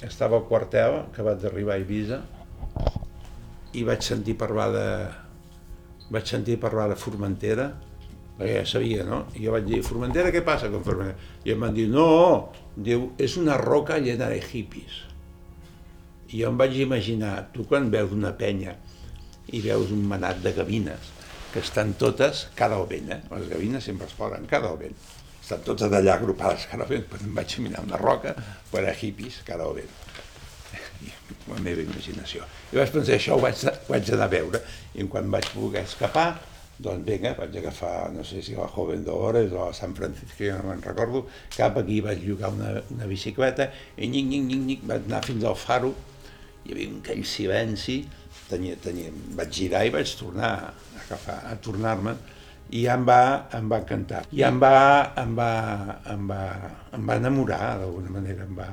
Speaker 2: estava al quartel, que vaig arribar a Eivissa, i vaig sentir parlar de, vaig sentir parlar de Formentera, perquè ja sabia, no? I jo vaig dir, Formentera, què passa con Formentera? I em van dir, no, diu, és una roca llena de hippies. I jo em vaig imaginar, tu quan veus una penya i veus un manat de gavines, que estan totes cara al vent, eh? les gavines sempre es poden cara al vent, estan totes d'allà agrupades cara al vent, però em vaig imaginar una roca per a hippies cara al vent. la meva imaginació. I vaig pensar, això ho vaig, ho vaig anar a veure, i quan vaig poder escapar, doncs vinga, vaig agafar, no sé si la Joven d'Ores o a San Francisco, no me'n recordo, cap aquí vaig llogar una, una bicicleta i nyic, nyic, nyic, nyic, vaig anar fins al faro, hi havia un aquell silenci, tenia, tenia, vaig girar i vaig tornar a agafar, a tornar-me, i ja em va, em va encantar. I em va, em va, em va, em va enamorar, d'alguna manera, em va...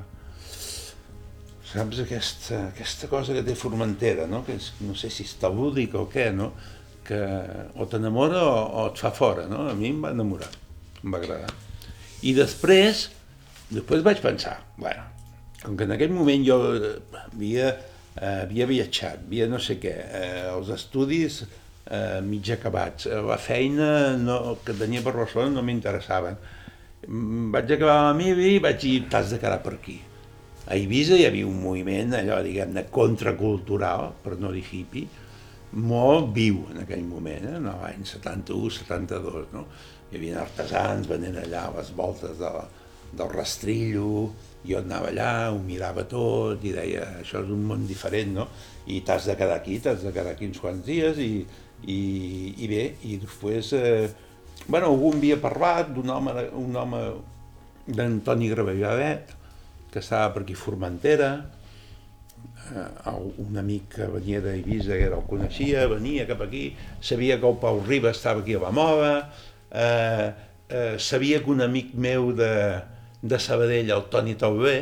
Speaker 2: Saps aquesta, aquesta cosa que té Formentera, no? que és, no sé si és tabúdic o què, no? Que o t'enamora o, o et fa fora, no? A mi em va enamorar, em va agradar. I després, després vaig pensar, bueno, com que en aquell moment jo eh, havia, eh, havia viatjat, havia no sé què, eh, els estudis eh, mig acabats, eh, la feina no, que tenia per Barcelona no m'interessaven. Mm, vaig acabar la meva i vaig dir, t'has de quedar per aquí. A Eivissa hi havia un moviment, allò, diguem-ne, contracultural, per no dir hippie, molt viu en aquell moment, eh? en l'any 71-72, no? Hi havia artesans venent allà a les voltes de, del rastrillo, jo anava allà, ho mirava tot i deia, això és un món diferent, no? I t'has de quedar aquí, t'has de quedar aquí uns quants dies i, i, i bé, i després, eh, bueno, algú havia parlat d'un home, un home d'Antoni Gravellavet, que estava per aquí Formentera, un amic que venia d'Eivissa, que el coneixia, venia cap aquí, sabia que el Pau Riba estava aquí a la Mova, eh, eh, sabia que un amic meu de, de Sabadell, el Toni Taubé,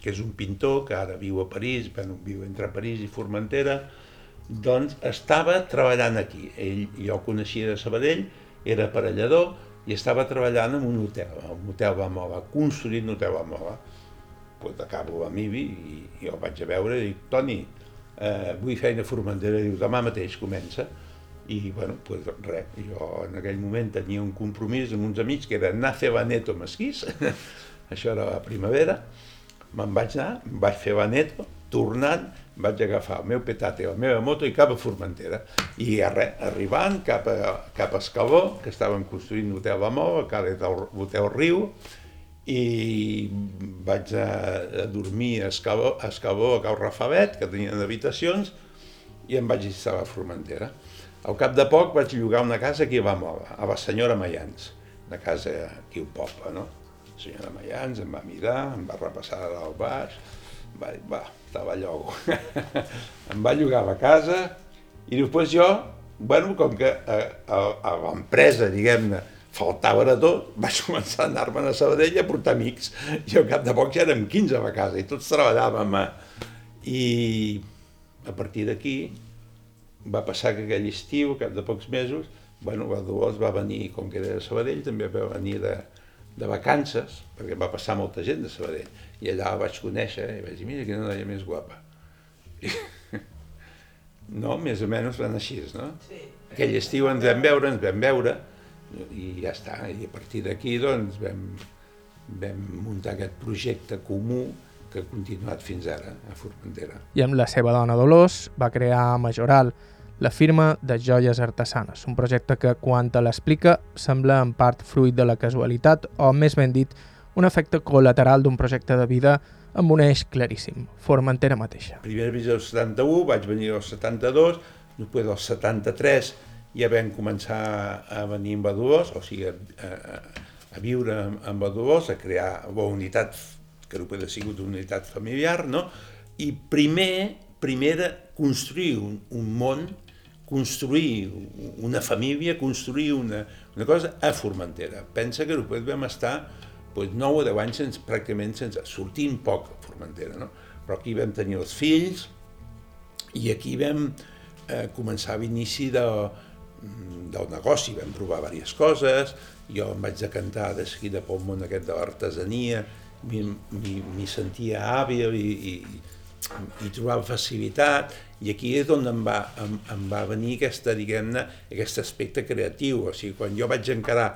Speaker 2: que és un pintor que ara viu a París, bueno, viu entre París i Formentera, doncs estava treballant aquí. Ell, jo el coneixia de Sabadell, era aparellador i estava treballant en un hotel, un hotel va Mola, construint un hotel va Mola pues, acabo a Mivi i, i el vaig a veure i dic, Toni, eh, vull feina Formentera, diu, demà mateix comença. I, bueno, pues, res, jo en aquell moment tenia un compromís amb uns amics que era anar a fer Baneto Mesquís, *laughs* això era la primavera, me'n vaig anar, vaig fer Baneto, tornant, vaig agafar el meu petate i la meva moto i cap a Formentera. I res, arribant cap a, cap a Escaló, que estàvem construint l'hotel de Mou, a l'hotel Riu, i vaig a, a dormir a Escabó, a Escabó, a Cau Rafabet, que tenien habitacions, i em vaig instal·lar a Formentera. Al cap de poc vaig llogar una casa aquí a Bamola, a la senyora Mayans, una casa aquí al poble, no? La senyora Mayans em va mirar, em va repassar el baix, va dir, va, estava llogo. *laughs* em va llogar la casa i després jo, bueno, com que a, a, a l'empresa, diguem-ne, faltava de tot, *laughs* vaig començar a anar-me'n a Sabadell a portar amics. I al cap de poc ja érem 15 a casa i tots treballàvem. A... I a partir d'aquí va passar que aquell estiu, cap de pocs mesos, bueno, la Dolors va venir, com que era de Sabadell, també va venir de, de vacances, perquè va passar molta gent de Sabadell, i allà la vaig conèixer, i vaig dir, mira, quina noia més guapa. I, *laughs* no, més o menys van així, no? Sí. Aquell estiu ens vam veure, ens vam veure, i ja està, i a partir d'aquí doncs vam, vam muntar aquest projecte comú que ha continuat fins ara a Formentera.
Speaker 1: I amb la seva dona Dolors va crear Majoral, la firma de joies artesanes, un projecte que, quan te l'explica, sembla en part fruit de la casualitat o, més ben dit, un efecte col·lateral d'un projecte de vida amb un eix claríssim, Formentera mateixa.
Speaker 2: Primer vaig al 71, vaig venir al 72, després del 73 ja vam començar a venir amb Badolós, o sigui, a, a, a viure amb Badolós, a crear la unitat, que no ha sigut una unitat familiar, no? I primer, primer era construir un, un món construir una família, construir una, una cosa a Formentera. Pensa que després vam estar doncs, 9 o 10 anys sense, pràcticament sense, sortint poc a Formentera, no? però aquí vam tenir els fills i aquí vam eh, començar l'inici de, del negoci, vam provar diverses coses, jo em vaig decantar de seguida pel món aquest de l'artesania, m'hi sentia hàbil i, i, i trobava facilitat i aquí és on em va, em, em va venir aquesta, diguem-ne, aquest aspecte creatiu. O sigui, quan jo vaig encarar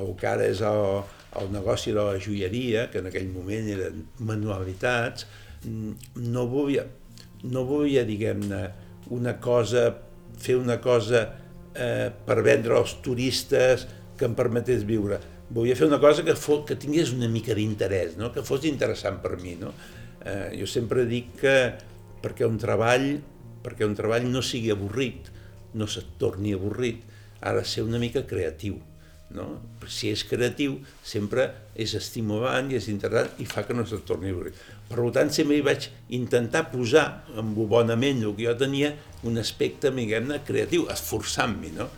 Speaker 2: el que ara és el, el negoci de la joieria, que en aquell moment eren manualitats, no volia, no volia diguem-ne, una cosa, fer una cosa eh, per vendre als turistes que em permetés viure. Volia fer una cosa que, fos, que tingués una mica d'interès, no? que fos interessant per mi. No? Eh, jo sempre dic que perquè un treball, perquè un treball no sigui avorrit, no se't torni avorrit, ha de ser una mica creatiu. No? Si és creatiu, sempre és estimulant i és interessant i fa que no se't torni avorrit. Per tant, sempre hi vaig intentar posar, amb bonament el que jo tenia, un aspecte, diguem-ne, creatiu, esforçant-m'hi, no?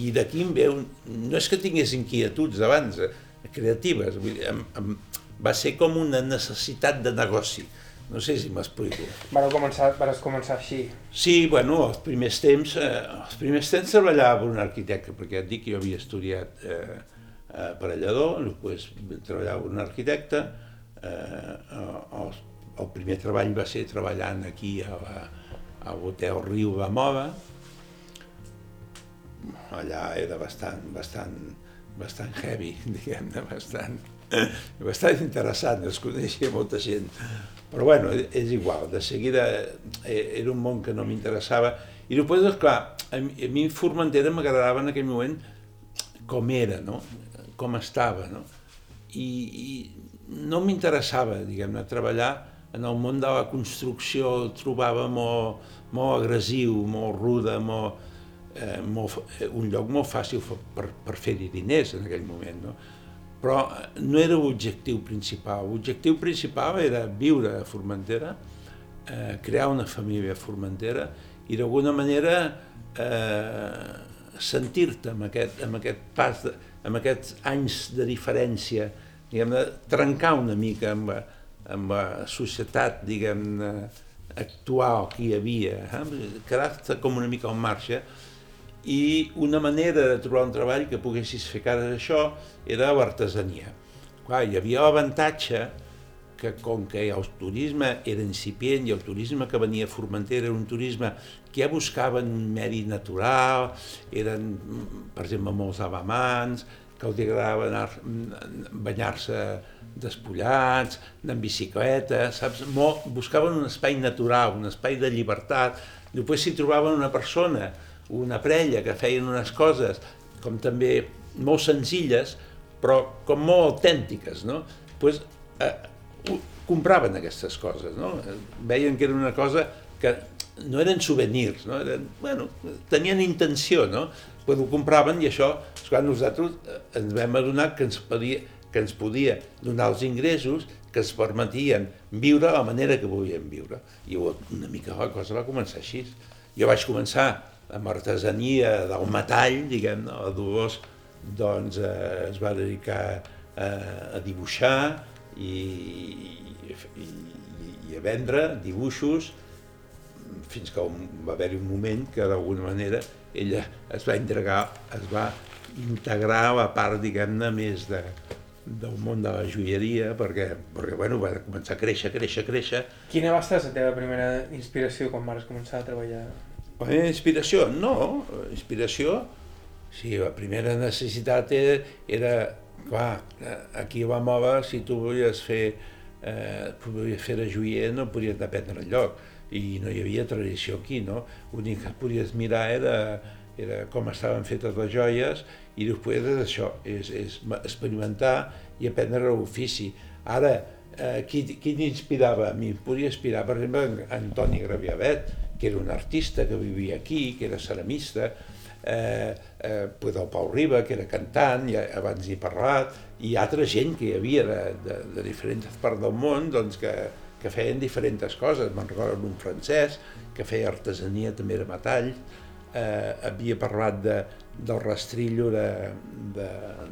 Speaker 2: I d'aquí em veu, no és que tingués inquietuds abans, eh, creatives, vull dir, em, em, va ser com una necessitat de negoci. No sé si m'explico.
Speaker 3: Vareu començar, vas començar així?
Speaker 2: Sí, bueno, els primers temps, eh, els primers temps treballava per un arquitecte, perquè et dic que jo havia estudiat eh, aparellador, després treballava per un arquitecte, eh, el, el primer treball va ser treballant aquí a, la, a l'hotel Riu de Moda, allà era bastant, bastant, bastant heavy, *laughs* diguem-ne, bastant bastant interessant, es coneixia molta gent. Però bueno, és igual, de seguida eh, era un món que no m'interessava. I després, esclar, a mi, Formentera m'agradava en aquell moment com era, no? com estava. No? I, i no m'interessava, diguem-ne, treballar en el món de la construcció, el trobava molt, molt agressiu, molt ruda, molt, eh, molt, eh, un lloc molt fàcil per, per fer-hi diners en aquell moment. No? Però no era l'objectiu principal. L'objectiu principal era viure a Formentera, eh, crear una família a Formentera i d'alguna manera eh, sentir-te amb, aquest, amb aquest pas, de, amb aquests anys de diferència, diguem de trencar una mica amb, amb la societat, diguem actual que hi havia, eh? quedar-te com una mica en marxa, i una manera de trobar un treball que poguessis fer cara d'això era l'artesania. Hi havia l'avantatge que com que el turisme era incipient i el turisme que venia a Formentera era un turisme que ja buscaven un medi natural, eren, per exemple, molts alamans, que els agradava banyar-se despullats, anar en bicicleta, saps? Molt, buscaven un espai natural, un espai de llibertat. Després s'hi trobaven una persona una parella que feien unes coses com també molt senzilles, però com molt autèntiques, no? pues, eh, compraven aquestes coses, no? Veien que era una cosa que no eren souvenirs, no? Eren, bueno, tenien intenció, no? Però ho compraven i això, quan nosaltres eh, ens vam adonar que ens podia, que ens podia donar els ingressos que ens permetien viure la manera que volíem viure. I una mica la cosa va començar així. Jo vaig començar amb artesania del metall, diguem-ne, a Dolors doncs, eh, es va dedicar eh, a dibuixar i, i, i a vendre dibuixos fins que va haver-hi un moment que d'alguna manera ella es va integrar, es va integrar a la part, diguem-ne, més de, del món de la joieria, perquè, perquè bueno, va començar a créixer, créixer, créixer.
Speaker 3: Quina va ser la teva primera inspiració quan vas començar a treballar?
Speaker 2: Meva inspiració? No, inspiració... Sí, la primera necessitat era, era clar, aquí a la Mova, si tu volies fer, eh, volies fer de joier, no podies dependre enlloc i no hi havia tradició aquí, no? L'únic que podies mirar era, era com estaven fetes les joies i després és això, és, és experimentar i aprendre l'ofici. Ara, eh, qui, qui t'inspirava? A mi podia inspirar, per exemple, Antoni Graviavet, que era un artista que vivia aquí, que era ceramista, eh, eh, pues el Pau Riba, que era cantant, ja abans he parlat, i altra gent que hi havia de, de, de diferents parts del món doncs, que, que feien diferents coses. Me'n recordo un francès que feia artesania també de metall, eh, havia parlat de, del rastrillo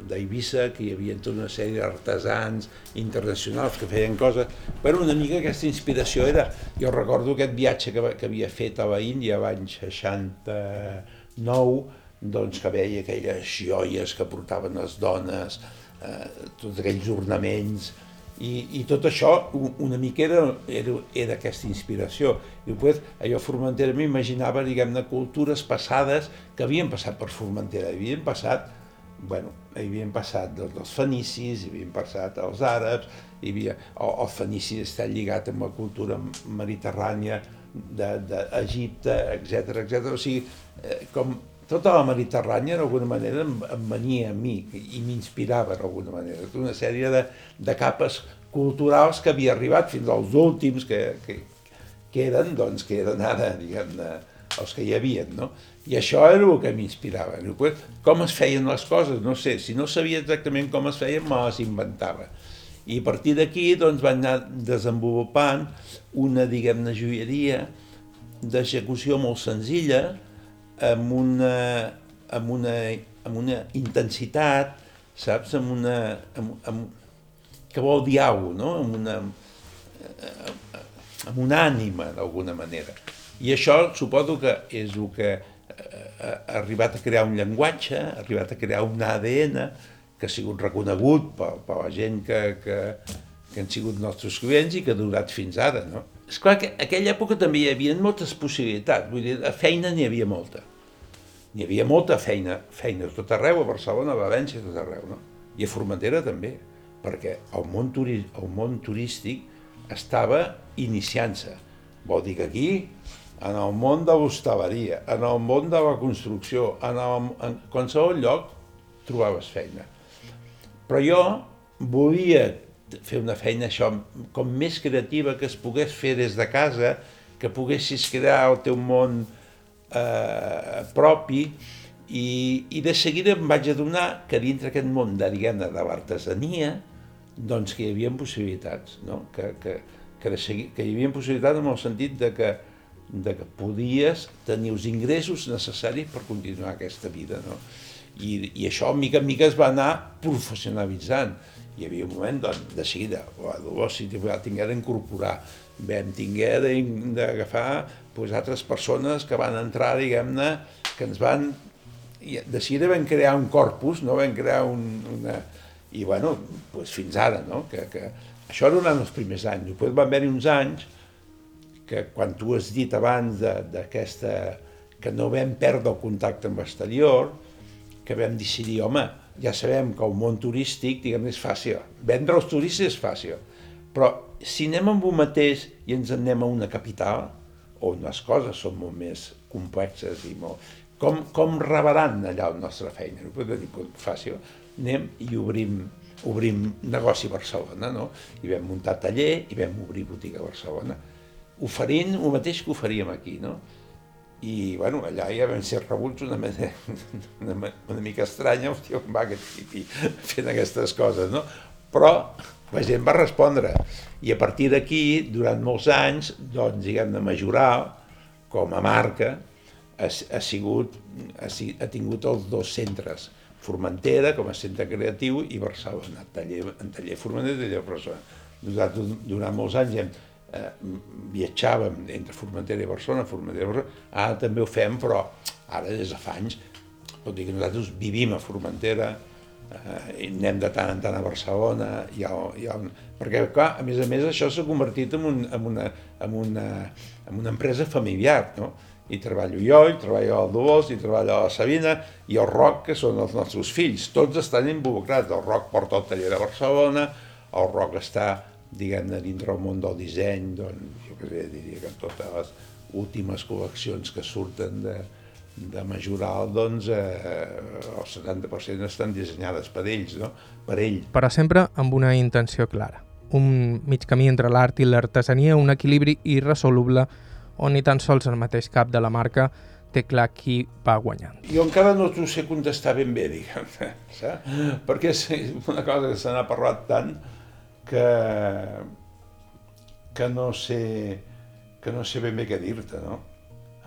Speaker 2: d'Eivissa, que hi havia tota una sèrie d'artesans internacionals que feien coses. Però una mica aquesta inspiració era... Jo recordo aquest viatge que, que havia fet a la Índia l'any 69, doncs que veia aquelles joies que portaven les dones, eh, tots aquells ornaments, i, i tot això una mica era, era, era aquesta inspiració. I després, allò Formentera m'imaginava, diguem-ne, cultures passades que havien passat per Formentera, havien passat, bueno, havien passat dels, dels fenicis, havien passat els àrabs, hi havia, el, el fenici està lligat amb la cultura mediterrània d'Egipte, etc etc. O sigui, eh, com tota la Mediterrània d'alguna manera em, em venia a mi i m'inspirava d'alguna manera. Tota una sèrie de, de capes culturals que havia arribat fins als últims que, que, que eren, doncs, que eren ara, diguem-ne, els que hi havia, no? I això era el que m'inspirava. Com es feien les coses? No sé, si no sabia exactament com es feien, me les inventava. I a partir d'aquí doncs, van anar desenvolupant una, diguem-ne, joieria d'execució molt senzilla, amb una, amb una, amb una intensitat, saps? Amb una, amb, amb, que vol dir alguna no? Amb una, amb una ànima, d'alguna manera. I això suposo que és el que ha arribat a crear un llenguatge, ha arribat a crear un ADN que ha sigut reconegut per, per la gent que, que, que han sigut nostres clients i que ha durat fins ara, no? És clar que aquella època també hi havia moltes possibilitats, vull dir, a feina n'hi havia molta. N'hi havia molta feina, feina tot arreu, a Barcelona, a València, tot arreu, no? I a Formentera també, perquè el món, turi el món turístic estava iniciant-se. Vol dir que aquí, en el món de l'hostaleria, en el món de la construcció, en, el, en qualsevol lloc, trobaves feina. Però jo volia fer una feina això com més creativa que es pogués fer des de casa, que poguessis crear el teu món eh, propi i, i de seguida em vaig adonar que dintre aquest món de, diguem de l'artesania doncs que hi havia possibilitats, no? que, que, que, de seguir, que hi havia possibilitats en el sentit de que, de que podies tenir els ingressos necessaris per continuar aquesta vida. No? I, I això, mica en mica, es va anar professionalitzant hi havia un moment doncs, de seguida, llavors si tingué d'incorporar, vam tingué d'agafar pues, altres persones que van entrar, diguem-ne, que ens van... I de seguida vam crear un corpus, no? vam crear un, una... I bueno, pues, fins ara, no? Que, que... Això durant els primers anys. Després van haver-hi uns anys que quan tu has dit abans d'aquesta... que no vam perdre el contacte amb l'exterior, que vam decidir, home, ja sabem que el món turístic, diguem és fàcil. Vendre als turistes és fàcil. Però si anem amb un mateix i ens anem a una capital, on les coses són molt més complexes i molt... Com, com rebaran allà la nostra feina? No podem dir, fàcil. Anem i obrim, obrim negoci a Barcelona, no? I vam muntar taller i vam obrir botiga a Barcelona, oferint el mateix que oferíem aquí, no? I bueno, allà ja vam ser rebuts una, manera, una, una mica estranya, hòstia, on va aquest tipi fent aquestes coses, no? però la gent va respondre. I a partir d'aquí, durant molts anys, doncs, diguem, de Majoral, com a marca, ha, ha, sigut, ha, ha tingut els dos centres, Formentera com a centre creatiu i Barcelona, taller, en taller Formentera i taller Barcelona. Nosaltres durant molts anys hem, eh, viatjàvem entre Formentera i Barcelona, Formentera i Barcelona, ara també ho fem, però ara des de fa anys, vol dir que nosaltres vivim a Formentera, eh, i anem de tant en tant a Barcelona, hi ha, hi ha perquè clar, a més a més això s'ha convertit en, un, en, una, en, una, en una empresa familiar, no? Hi treballo jo, hi treballo el Dolors, hi treballa la Sabina i el Roc, que són els nostres fills. Tots estan involucrats. El Roc porta el taller de Barcelona, el Roc està, diguem-ne, dintre el món del disseny, doncs, jo què sé, diria que totes les últimes col·leccions que surten de, de Majoral, doncs eh, el 70% estan dissenyades per ells, no? per ell.
Speaker 1: Però sempre amb una intenció clara. Un mig camí entre l'art i l'artesania, un equilibri irresoluble on ni tan sols el mateix cap de la marca té clar qui va guanyant.
Speaker 2: Jo encara no t'ho sé contestar ben bé, diguem-ne, saps? Perquè és una cosa que se n'ha parlat tant que, que no sé que no sé ben bé què dir-te, no?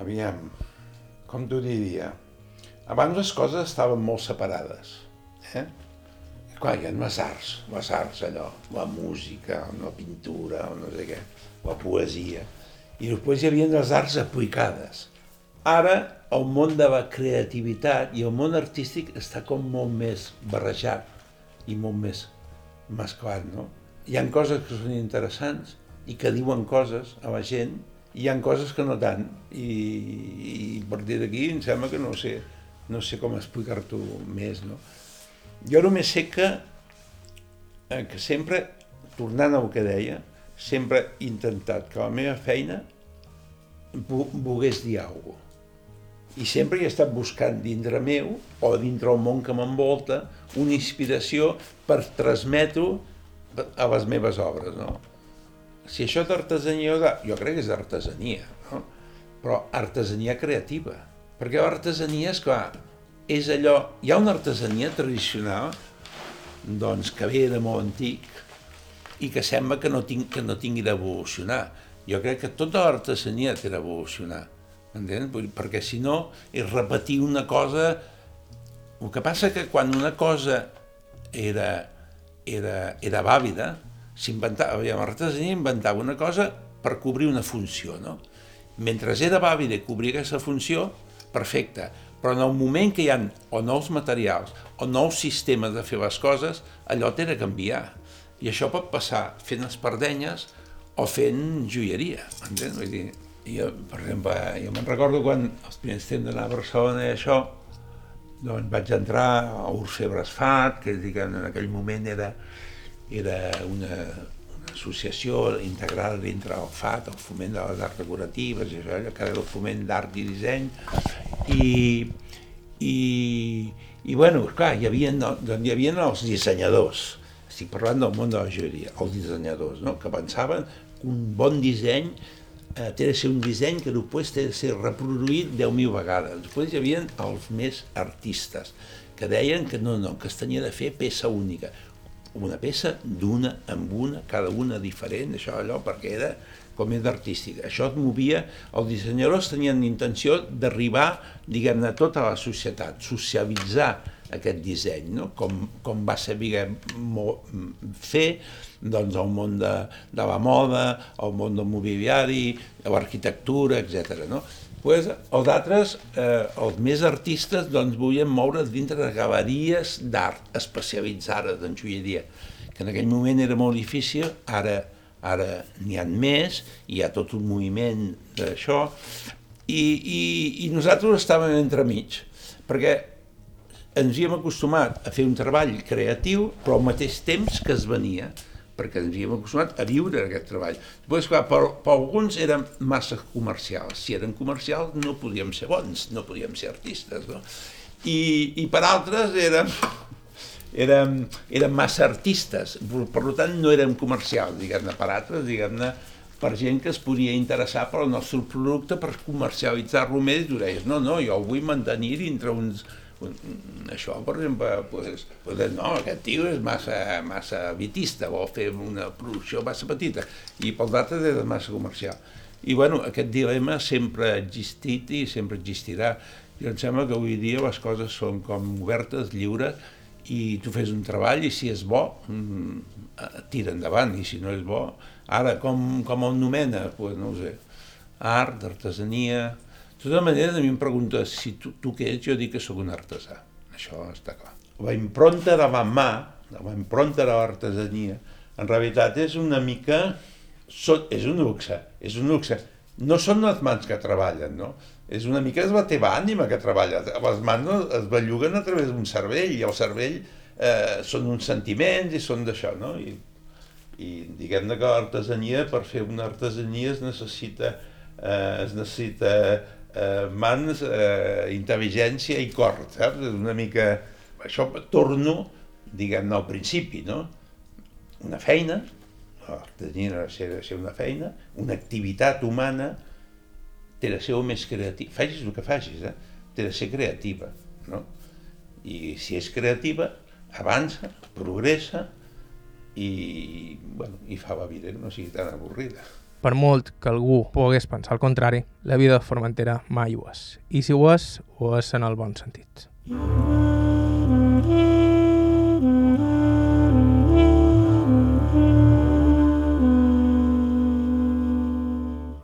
Speaker 2: Aviam, com t'ho diria? Abans les coses estaven molt separades, eh? Clar, hi ha les arts, les arts allò, la música, la pintura, no sé què, la poesia i després hi havia les arts aplicades. Ara el món de la creativitat i el món artístic està com molt més barrejat i molt més mesclat, no? Hi han coses que són interessants i que diuen coses a la gent i hi han coses que no tant i, i a partir d'aquí em sembla que no sé, no sé com explicar-t'ho més, no? Jo només sé que, eh, que sempre, tornant al que deia, sempre he intentat que la meva feina volgués dir alguna cosa. I sempre he estat buscant dintre meu, o dintre el món que m'envolta, una inspiració per transmetre a les meves obres. No? Si això d'artesania, jo crec que és artesania, no? però artesania creativa. Perquè l'artesania, és clar, és allò... Hi ha una artesania tradicional doncs, que ve de molt antic, i que sembla que no, tinc, que no tingui d'evolucionar. Jo crec que tota l'artesania té d'evolucionar, entens? Perquè si no és repetir una cosa... El que passa que quan una cosa era, era, era vàlida, s'inventava, l'artesania inventava una cosa per cobrir una funció, no? Mentre era vàlida i cobrir aquesta funció, perfecte, però en el moment que hi ha o nous materials o nous sistemes de fer les coses, allò té de canviar i això pot passar fent espardenyes o fent joieria, m'entens? Vull dir, jo, per exemple, jo me'n recordo quan els primers temps d'anar a Barcelona i això, doncs vaig entrar a Orfebres FAT, que diguem, en aquell moment era, era una, una associació integrada dintre del FAT, el foment de les arts decoratives, i això, que era el foment d'art i disseny, i, i, i bueno, clar, hi havia, doncs, hi havia els dissenyadors, estic parlant del món de la joieria, els dissenyadors, no? que pensaven que un bon disseny eh, té de ser un disseny que després té de ser reproduït 10.000 vegades. Després hi havia els més artistes, que deien que no, no, que es tenia de fer peça única. Una peça d'una amb una, cada una diferent, això allò, perquè era com és artístic. Això et movia, els dissenyadors tenien intenció d'arribar, diguem-ne, a tota la societat, socialitzar aquest disseny, no? com, com va saber fer doncs, el món de, de la moda, el món del mobiliari, l'arquitectura, etc. No? Pues, els altres, eh, els més artistes, doncs, volien moure's dintre de galeries d'art especialitzades en joieria, que en aquell moment era molt difícil, ara ara n'hi ha més, hi ha tot un moviment d'això, i, i, i nosaltres estàvem entremig, perquè ens hi hem acostumat a fer un treball creatiu, però al mateix temps que es venia, perquè ens hi hem acostumat a viure aquest treball. Després, clar, per, per alguns eren massa comercials. Si eren comercials no podíem ser bons, no podíem ser artistes. No? I, I per altres érem, érem, érem massa artistes, per tant no érem comercials, diguem-ne, per altres, diguem-ne, per gent que es podia interessar pel nostre producte per comercialitzar-lo més i tu deies, no, no, jo vull mantenir dintre uns, això, per exemple, pues, pues, no, aquest tio és massa, massa vitista, vol fer una producció massa petita, i pels altres és massa comercial. I bueno, aquest dilema sempre ha existit i sempre existirà. I em sembla que avui dia les coses són com obertes, lliures, i tu fes un treball i si és bo, mm, tira endavant, i si no és bo, ara com, com el nomena, pues, no ho sé, art, artesania... De tota manera, a mi em preguntes si tu, tu què ets, jo dic que sóc un artesà, això està clar. La impronta de la mà, la impronta de l'artesania, en realitat és una mica és un luxe, és un luxe. No són les mans que treballen, no? És una mica és la teva ànima que treballa. Les mans es belluguen a través d'un cervell, i el cervell eh, són uns sentiments i són d'això, no? I, i diguem-ne que l'artesania, per fer una artesania es necessita, eh, es necessita eh, mans, eh, intel·ligència i cor, saps? És una mica... Això torno, diguem-ne, al principi, no? Una feina, tenir ser, de ser una feina, una activitat humana té de ser més creativa. Facis el que facis, eh? té de ser creativa. No? I si és creativa, avança, progressa i, bueno, i fa la vida que no sigui tan avorrida.
Speaker 1: Per molt que algú pogués pensar el contrari, la vida de Formentera mai ho és. I si ho és, ho és en el bon sentit. Mm -hmm.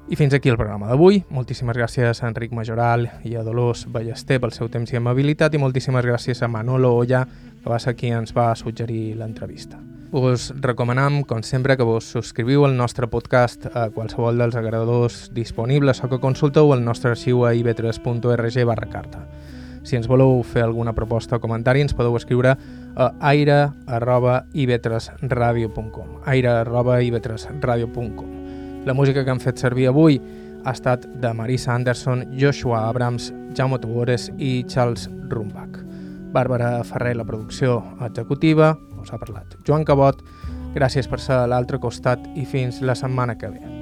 Speaker 1: I fins aquí el programa d'avui. Moltíssimes gràcies a Enric Majoral i a Dolors Ballester pel seu temps i amabilitat i moltíssimes gràcies a Manolo Olla, que va ser qui ens va suggerir l'entrevista. Us recomanam, com sempre, que vos subscriviu al nostre podcast a qualsevol dels agradadors disponibles o que consulteu el nostre arxiu a ib3.org barra carta. Si ens voleu fer alguna proposta o comentari, ens podeu escriure a aire.ib3radio.com aire.ib3radio.com la música que han fet servir avui ha estat de Marisa Anderson, Joshua Abrams, Jaume Tugores i Charles Rumbach. Bàrbara Ferrer, la producció executiva, us ha parlat Joan Cabot, gràcies per ser a l'altre costat i fins la setmana que ve.